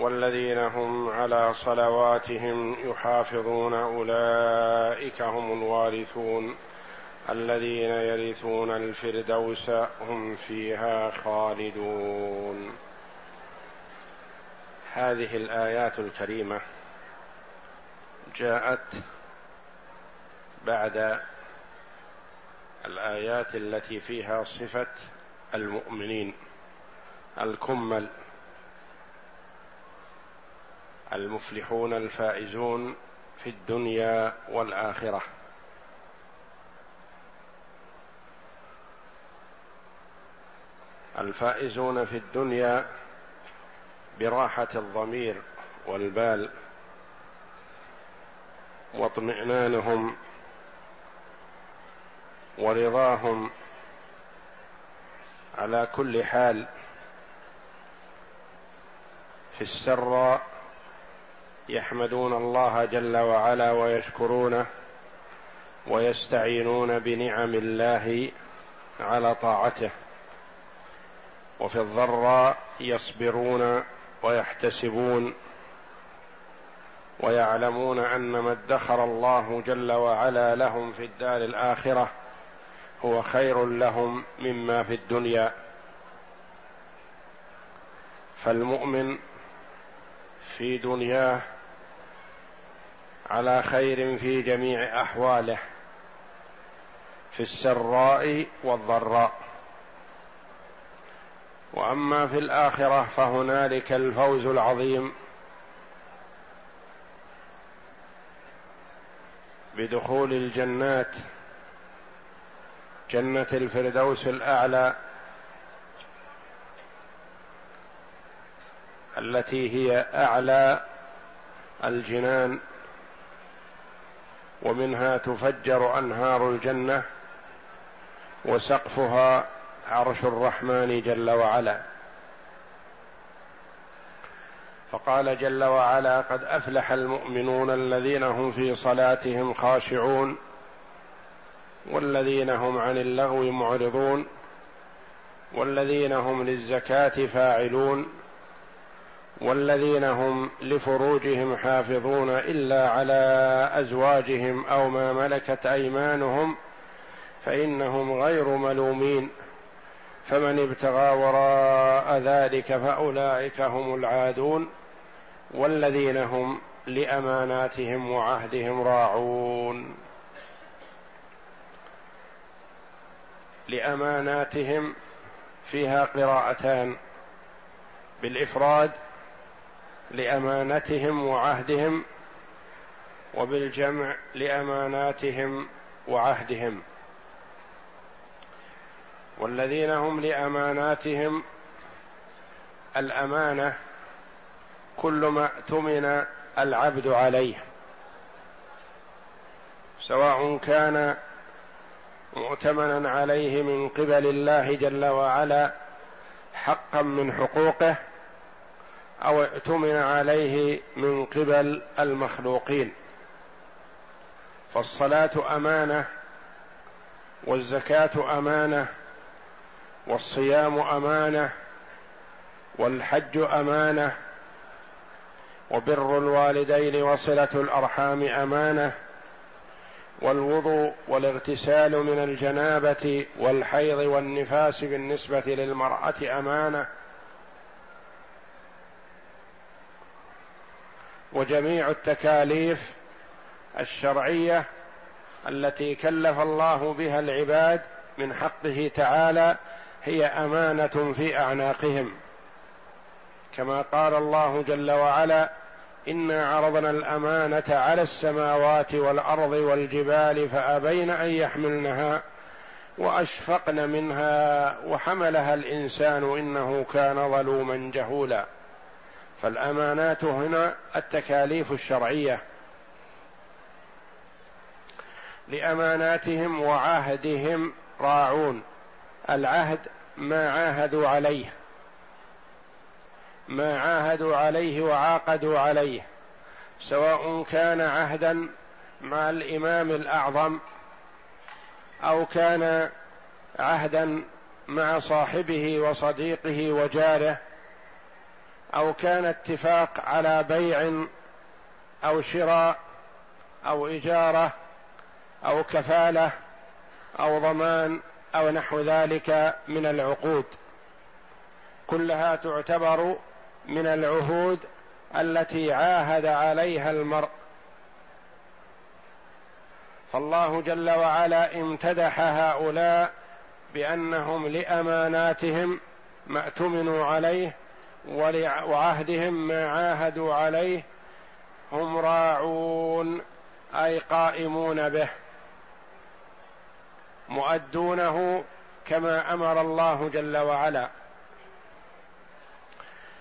والذين هم على صلواتهم يحافظون أولئك هم الوارثون. الذين يرثون الفردوس هم فيها خالدون. هذه الآيات الكريمة جاءت بعد الآيات التي فيها صفة المؤمنين الكمل. المفلحون الفائزون في الدنيا والآخرة. الفائزون في الدنيا براحة الضمير والبال واطمئنانهم ورضاهم على كل حال في السراء يحمدون الله جل وعلا ويشكرونه ويستعينون بنعم الله على طاعته. وفي الضراء يصبرون ويحتسبون ويعلمون أن ما ادخر الله جل وعلا لهم في الدار الآخرة هو خير لهم مما في الدنيا. فالمؤمن في دنياه على خير في جميع أحواله في السراء والضراء. وأما في الآخرة فهنالك الفوز العظيم بدخول الجنات جنة الفردوس الأعلى. التي هي أعلى الجنان ومنها تفجر أنهار الجنة وسقفها عرش الرحمن جل وعلا. فقال جل وعلا قد أفلح المؤمنون الذين هم في صلاتهم خاشعون والذين هم عن اللغو معرضون والذين هم للزكاة فاعلون. والذين هم لفروجهم حافظون إلا على أزواجهم أو ما ملكت أيمانهم فإنهم غير ملومين. فمن ابتغى وراء ذلك فأولئك هم العادون والذين هم لأماناتهم وعهدهم راعون. لأماناتهم فيها قراءتان. بالإفراد لأمانتهم وعهدهم وبالجمع لأماناتهم وعهدهم. والذين هم لأماناتهم الأمانة كل ما اؤتمن العبد عليه سواء كان مؤتمنا عليه من قبل الله جل وعلا حقا من حقوقه أو اؤتمن عليه من قبل المخلوقين. فالصلاة أمانة والزكاة أمانة والصيام أمانة والحج أمانة وبر الوالدين وصلة الأرحام أمانة والوضوء والاغتسال من الجنابة والحيض والنفاس بالنسبة للمرأة أمانة وجميع التكاليف الشرعية التي كلف الله بها العباد من حقه تعالى هي أمانة في أعناقهم. كما قال الله جل وعلا إنا عرضنا الأمانة على السماوات والأرض والجبال فأبين أن يحملنها وأشفقن منها وحملها الإنسان إنه كان ظلوما جهولا. فالأمانات هنا التكاليف الشرعية لأماناتهم وعهدهم راعون العهد ما عاهدوا عليه ما عاهدوا عليه وعاقدوا عليه سواء كان عهدا مع الإمام الأعظم أو كان عهدا مع صاحبه وصديقه وجاره أو كان اتفاق على بيع أو شراء أو إجارة أو كفالة أو ضمان أو نحو ذلك من العقود. كلها تعتبر من العهود التي عاهد عليها المرء. فالله جل وعلا امتدح هؤلاء بأنهم لأماناتهم ما اؤتمنوا عليه وعهدهم ما عاهدوا عليه هم راعون أي قائمون به مؤدونه كما أمر الله جل وعلا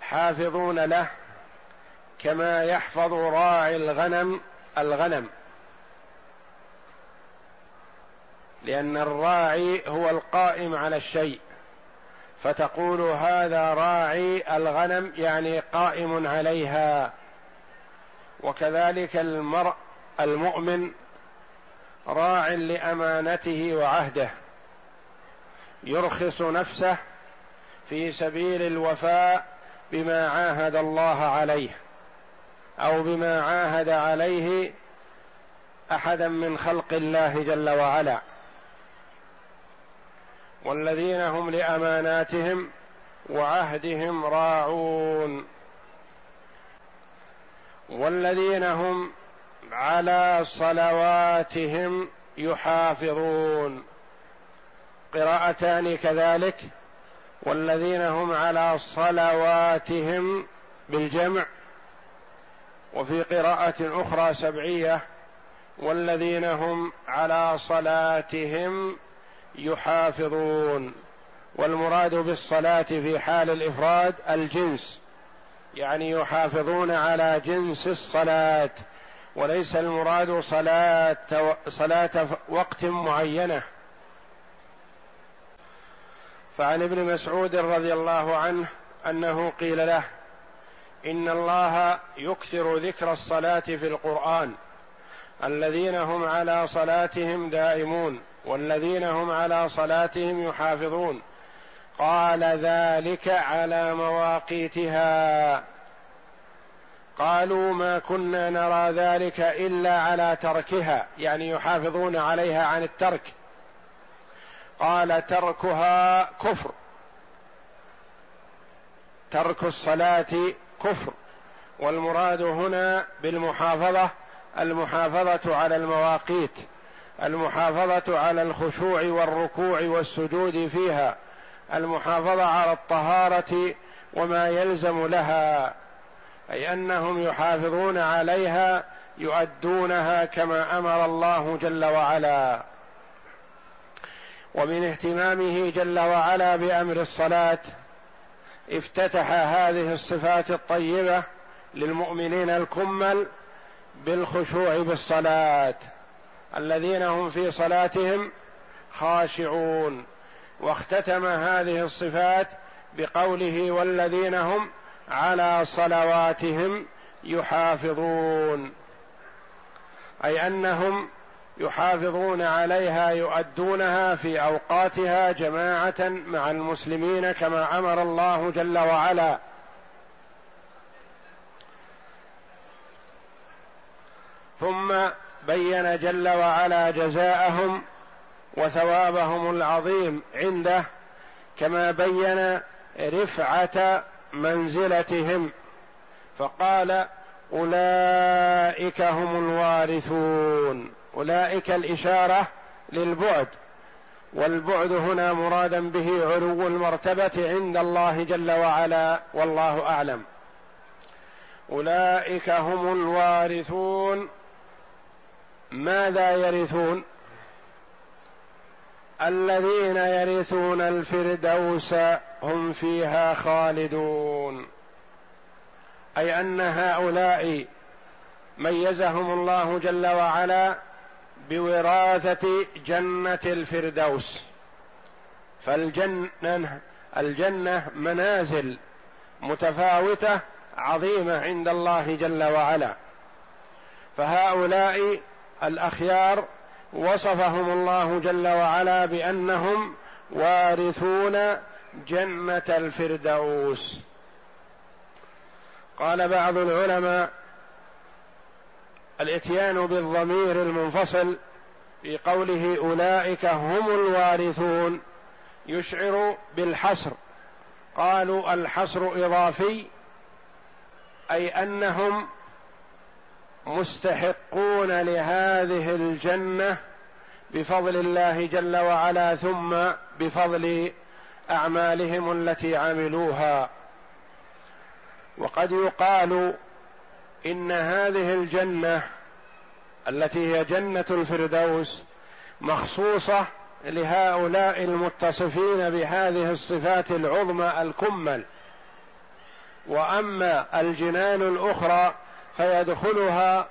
حافظون له كما يحفظ راعي الغنم الغنم لأن الراعي هو القائم على الشيء. فتقول هذا راعي الغنم يعني قائم عليها. وكذلك المرء المؤمن راع لأمانته وعهده. يرخص نفسه في سبيل الوفاء بما عاهد الله عليه أو بما عاهد عليه أحدا من خلق الله جل وعلا. والذين هم لأماناتهم وعهدهم راعون. والذين هم على صلواتهم يحافظون. قراءتان كذلك. والذين هم على صلواتهم بالجمع. وفي قراءة أخرى سبعية. والذين هم على صلاتهم يحافظون والمراد بالصلاة في حال الإفراد الجنس. يعني يحافظون على جنس الصلاة وليس المراد صلاة صلاة وقت معينة. فعن ابن مسعود رضي الله عنه أنه قيل له إن الله يكثر ذكر الصلاة في القرآن. الذين هم على صلاتهم دائمون والذين هم على صلاتهم يحافظون. قال ذلك على مواقيتها. قالوا ما كنا نرى ذلك إلا على تركها يعني يحافظون عليها عن الترك. قال تركها كفر. ترك الصلاة كفر. والمراد هنا بالمحافظة المحافظة على المواقيت المحافظة على الخشوع والركوع والسجود فيها المحافظة على الطهارة وما يلزم لها أي أنهم يحافظون عليها يؤدونها كما أمر الله جل وعلا. ومن اهتمامه جل وعلا بأمر الصلاة افتتح هذه الصفات الطيبة للمؤمنين الكمل بالخشوع بالصلاة. الذين هم في صلاتهم خاشعون. واختتم هذه الصفات بقوله والذين هم على صلواتهم يحافظون. أي أنهم يحافظون عليها يؤدونها في أوقاتها جماعة مع المسلمين كما أمر الله جل وعلا. ثم بين جل وعلا جزاءهم وثوابهم العظيم عنده كما بين رفعة منزلتهم فقال أولئك هم الوارثون. أولئك الإشارة للبعد والبعد هنا مرادا به علو المرتبة عند الله جل وعلا والله أعلم. أولئك هم الوارثون. ماذا يرثون؟ الذين يرثون الفردوس هم فيها خالدون. أي أن هؤلاء ميزهم الله جل وعلا بوراثة جنة الفردوس. فالجنة الجنة منازل متفاوتة عظيمة عند الله جل وعلا. فهؤلاء الأخيار وصفهم الله جل وعلا بأنهم وارثون جنة الفردوس. قال بعض العلماء الإتيان بالضمير المنفصل في قوله أولئك هم الوارثون يشعر بالحصر قالوا الحصر إضافي أي أنهم مستحقون لهذه الجنة بفضل الله جل وعلا ثم بفضل أعمالهم التي عملوها. وقد يقال إن هذه الجنة التي هي جنة الفردوس مخصوصة لهؤلاء المتصفين بهذه الصفات العظمى الكمل. وأما الجنان الأخرى فيدخلها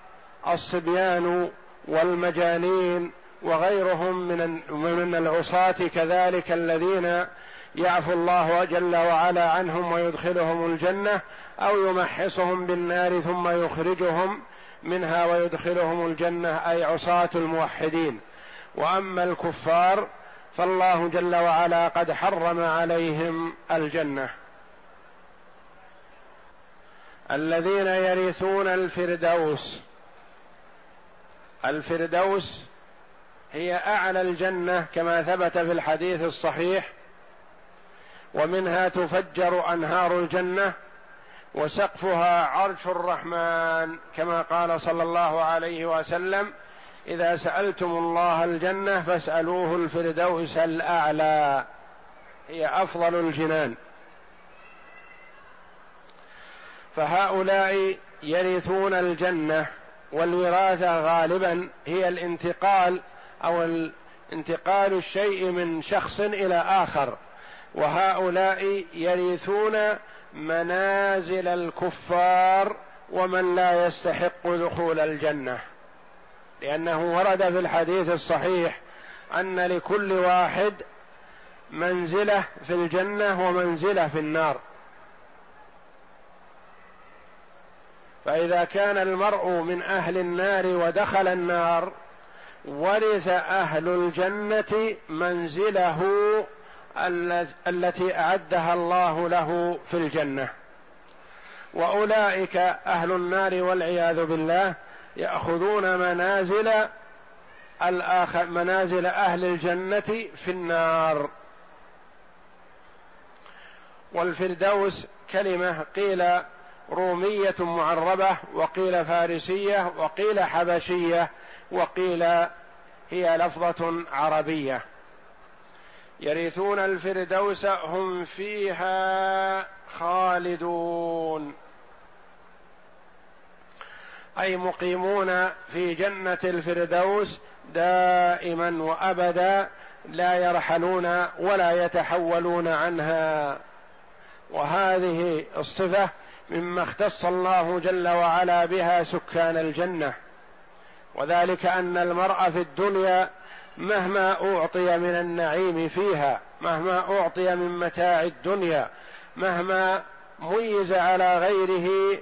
الصبيان والمجانين وغيرهم من من العصاة كذلك الذين يعفو الله جل وعلا عنهم ويدخلهم الجنة أو يمحصهم بالنار ثم يخرجهم منها ويدخلهم الجنة أي عصاة الموحدين. وأما الكفار فالله جل وعلا قد حرم عليهم الجنة. الذين يرثون الفردوس. الفردوس هي أعلى الجنة كما ثبت في الحديث الصحيح ومنها تفجر أنهار الجنة وسقفها عرش الرحمن كما قال صلى الله عليه وسلم إذا سألتم الله الجنة فاسألوه الفردوس الأعلى. هي أفضل الجنان. فهؤلاء يرثون الجنة والوراثة غالبا هي الانتقال أو انتقال الشيء من شخص إلى آخر. وهؤلاء يرثون منازل الكفار ومن لا يستحق دخول الجنة. لأنه ورد في الحديث الصحيح أن لكل واحد منزلة في الجنة ومنزلة في النار. فإذا كان المرء من أهل النار ودخل النار ورث أهل الجنة منزله التي أعدها الله له في الجنة. وأولئك أهل النار والعياذ بالله يأخذون منازل الآخر منازل أهل الجنة في النار. والفردوس كلمة قيل رومية معربة وقيل فارسية وقيل حبشية وقيل هي لفظة عربية. يرثون الفردوس هم فيها خالدون. أي مقيمون في جنة الفردوس دائما وأبدا لا يرحلون ولا يتحولون عنها. وهذه الصفة مما اختص الله جل وعلا بها سكان الجنة. وذلك أن المرء في الدنيا مهما أعطي من النعيم فيها مهما أعطي من متاع الدنيا مهما ميز على غيره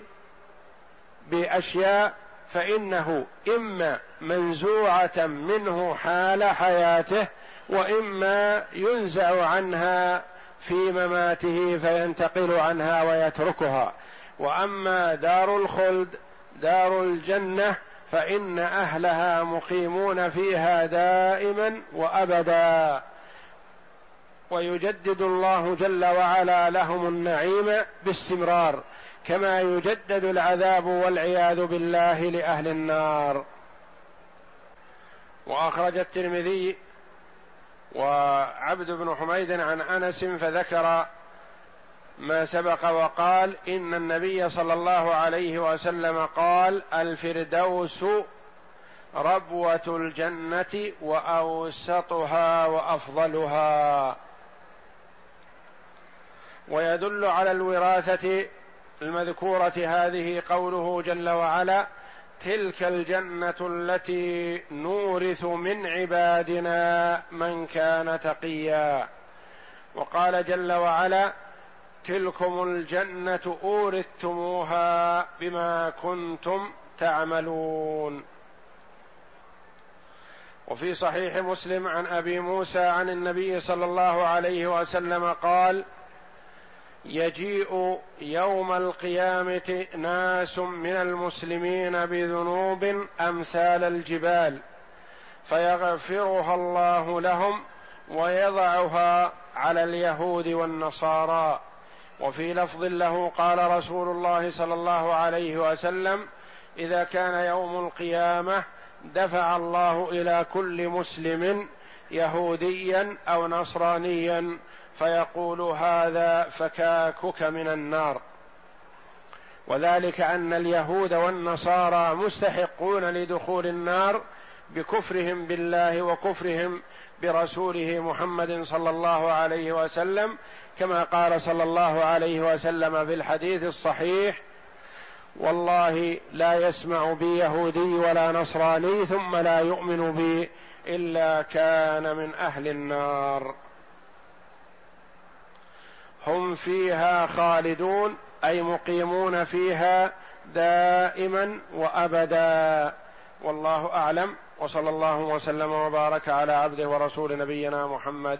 بأشياء فإنه إما منزوعة منه حال حياته وإما ينزع عنها في مماته فينتقل عنها ويتركها. وأما دار الخلد دار الجنة فإن أهلها مقيمون فيها دائما وابدا. ويجدد الله جل وعلا لهم النعيم باستمرار كما يجدد العذاب والعياذ بالله لأهل النار. وأخرج الترمذي وعبد بن حميد عن أنس فذكر ما سبق وقال إن النبي صلى الله عليه وسلم قال الفردوس ربوة الجنة وأوسطها وأفضلها. ويدل على الوراثة المذكورة هذه قوله جل وعلا تلك الجنة التي نورث من عبادنا من كان تقيا. وقال جل وعلا تلكم الجنة أورثتموها بما كنتم تعملون. وفي صحيح مسلم عن أبي موسى عن النبي صلى الله عليه وسلم قال يجيء يوم القيامة ناس من المسلمين بذنوب أمثال الجبال فيغفرها الله لهم ويضعها على اليهود والنصارى. وفي لفظ له قال رسول الله صلى الله عليه وسلم إذا كان يوم القيامة دفع الله إلى كل مسلم يهوديا أو نصرانيا فيقول هذا فكاكك من النار. وذلك أن اليهود والنصارى مستحقون لدخول النار بكفرهم بالله وكفرهم برسوله محمد صلى الله عليه وسلم كما قال صلى الله عليه وسلم في الحديث الصحيح والله لا يسمع بي يهودي ولا نصراني ثم لا يؤمن بي إلا كان من أهل النار. هم فيها خالدون أي مقيمون فيها دائما وابدا. والله أعلم وصلى الله وسلم وبارك على عبده ورسول نبينا محمد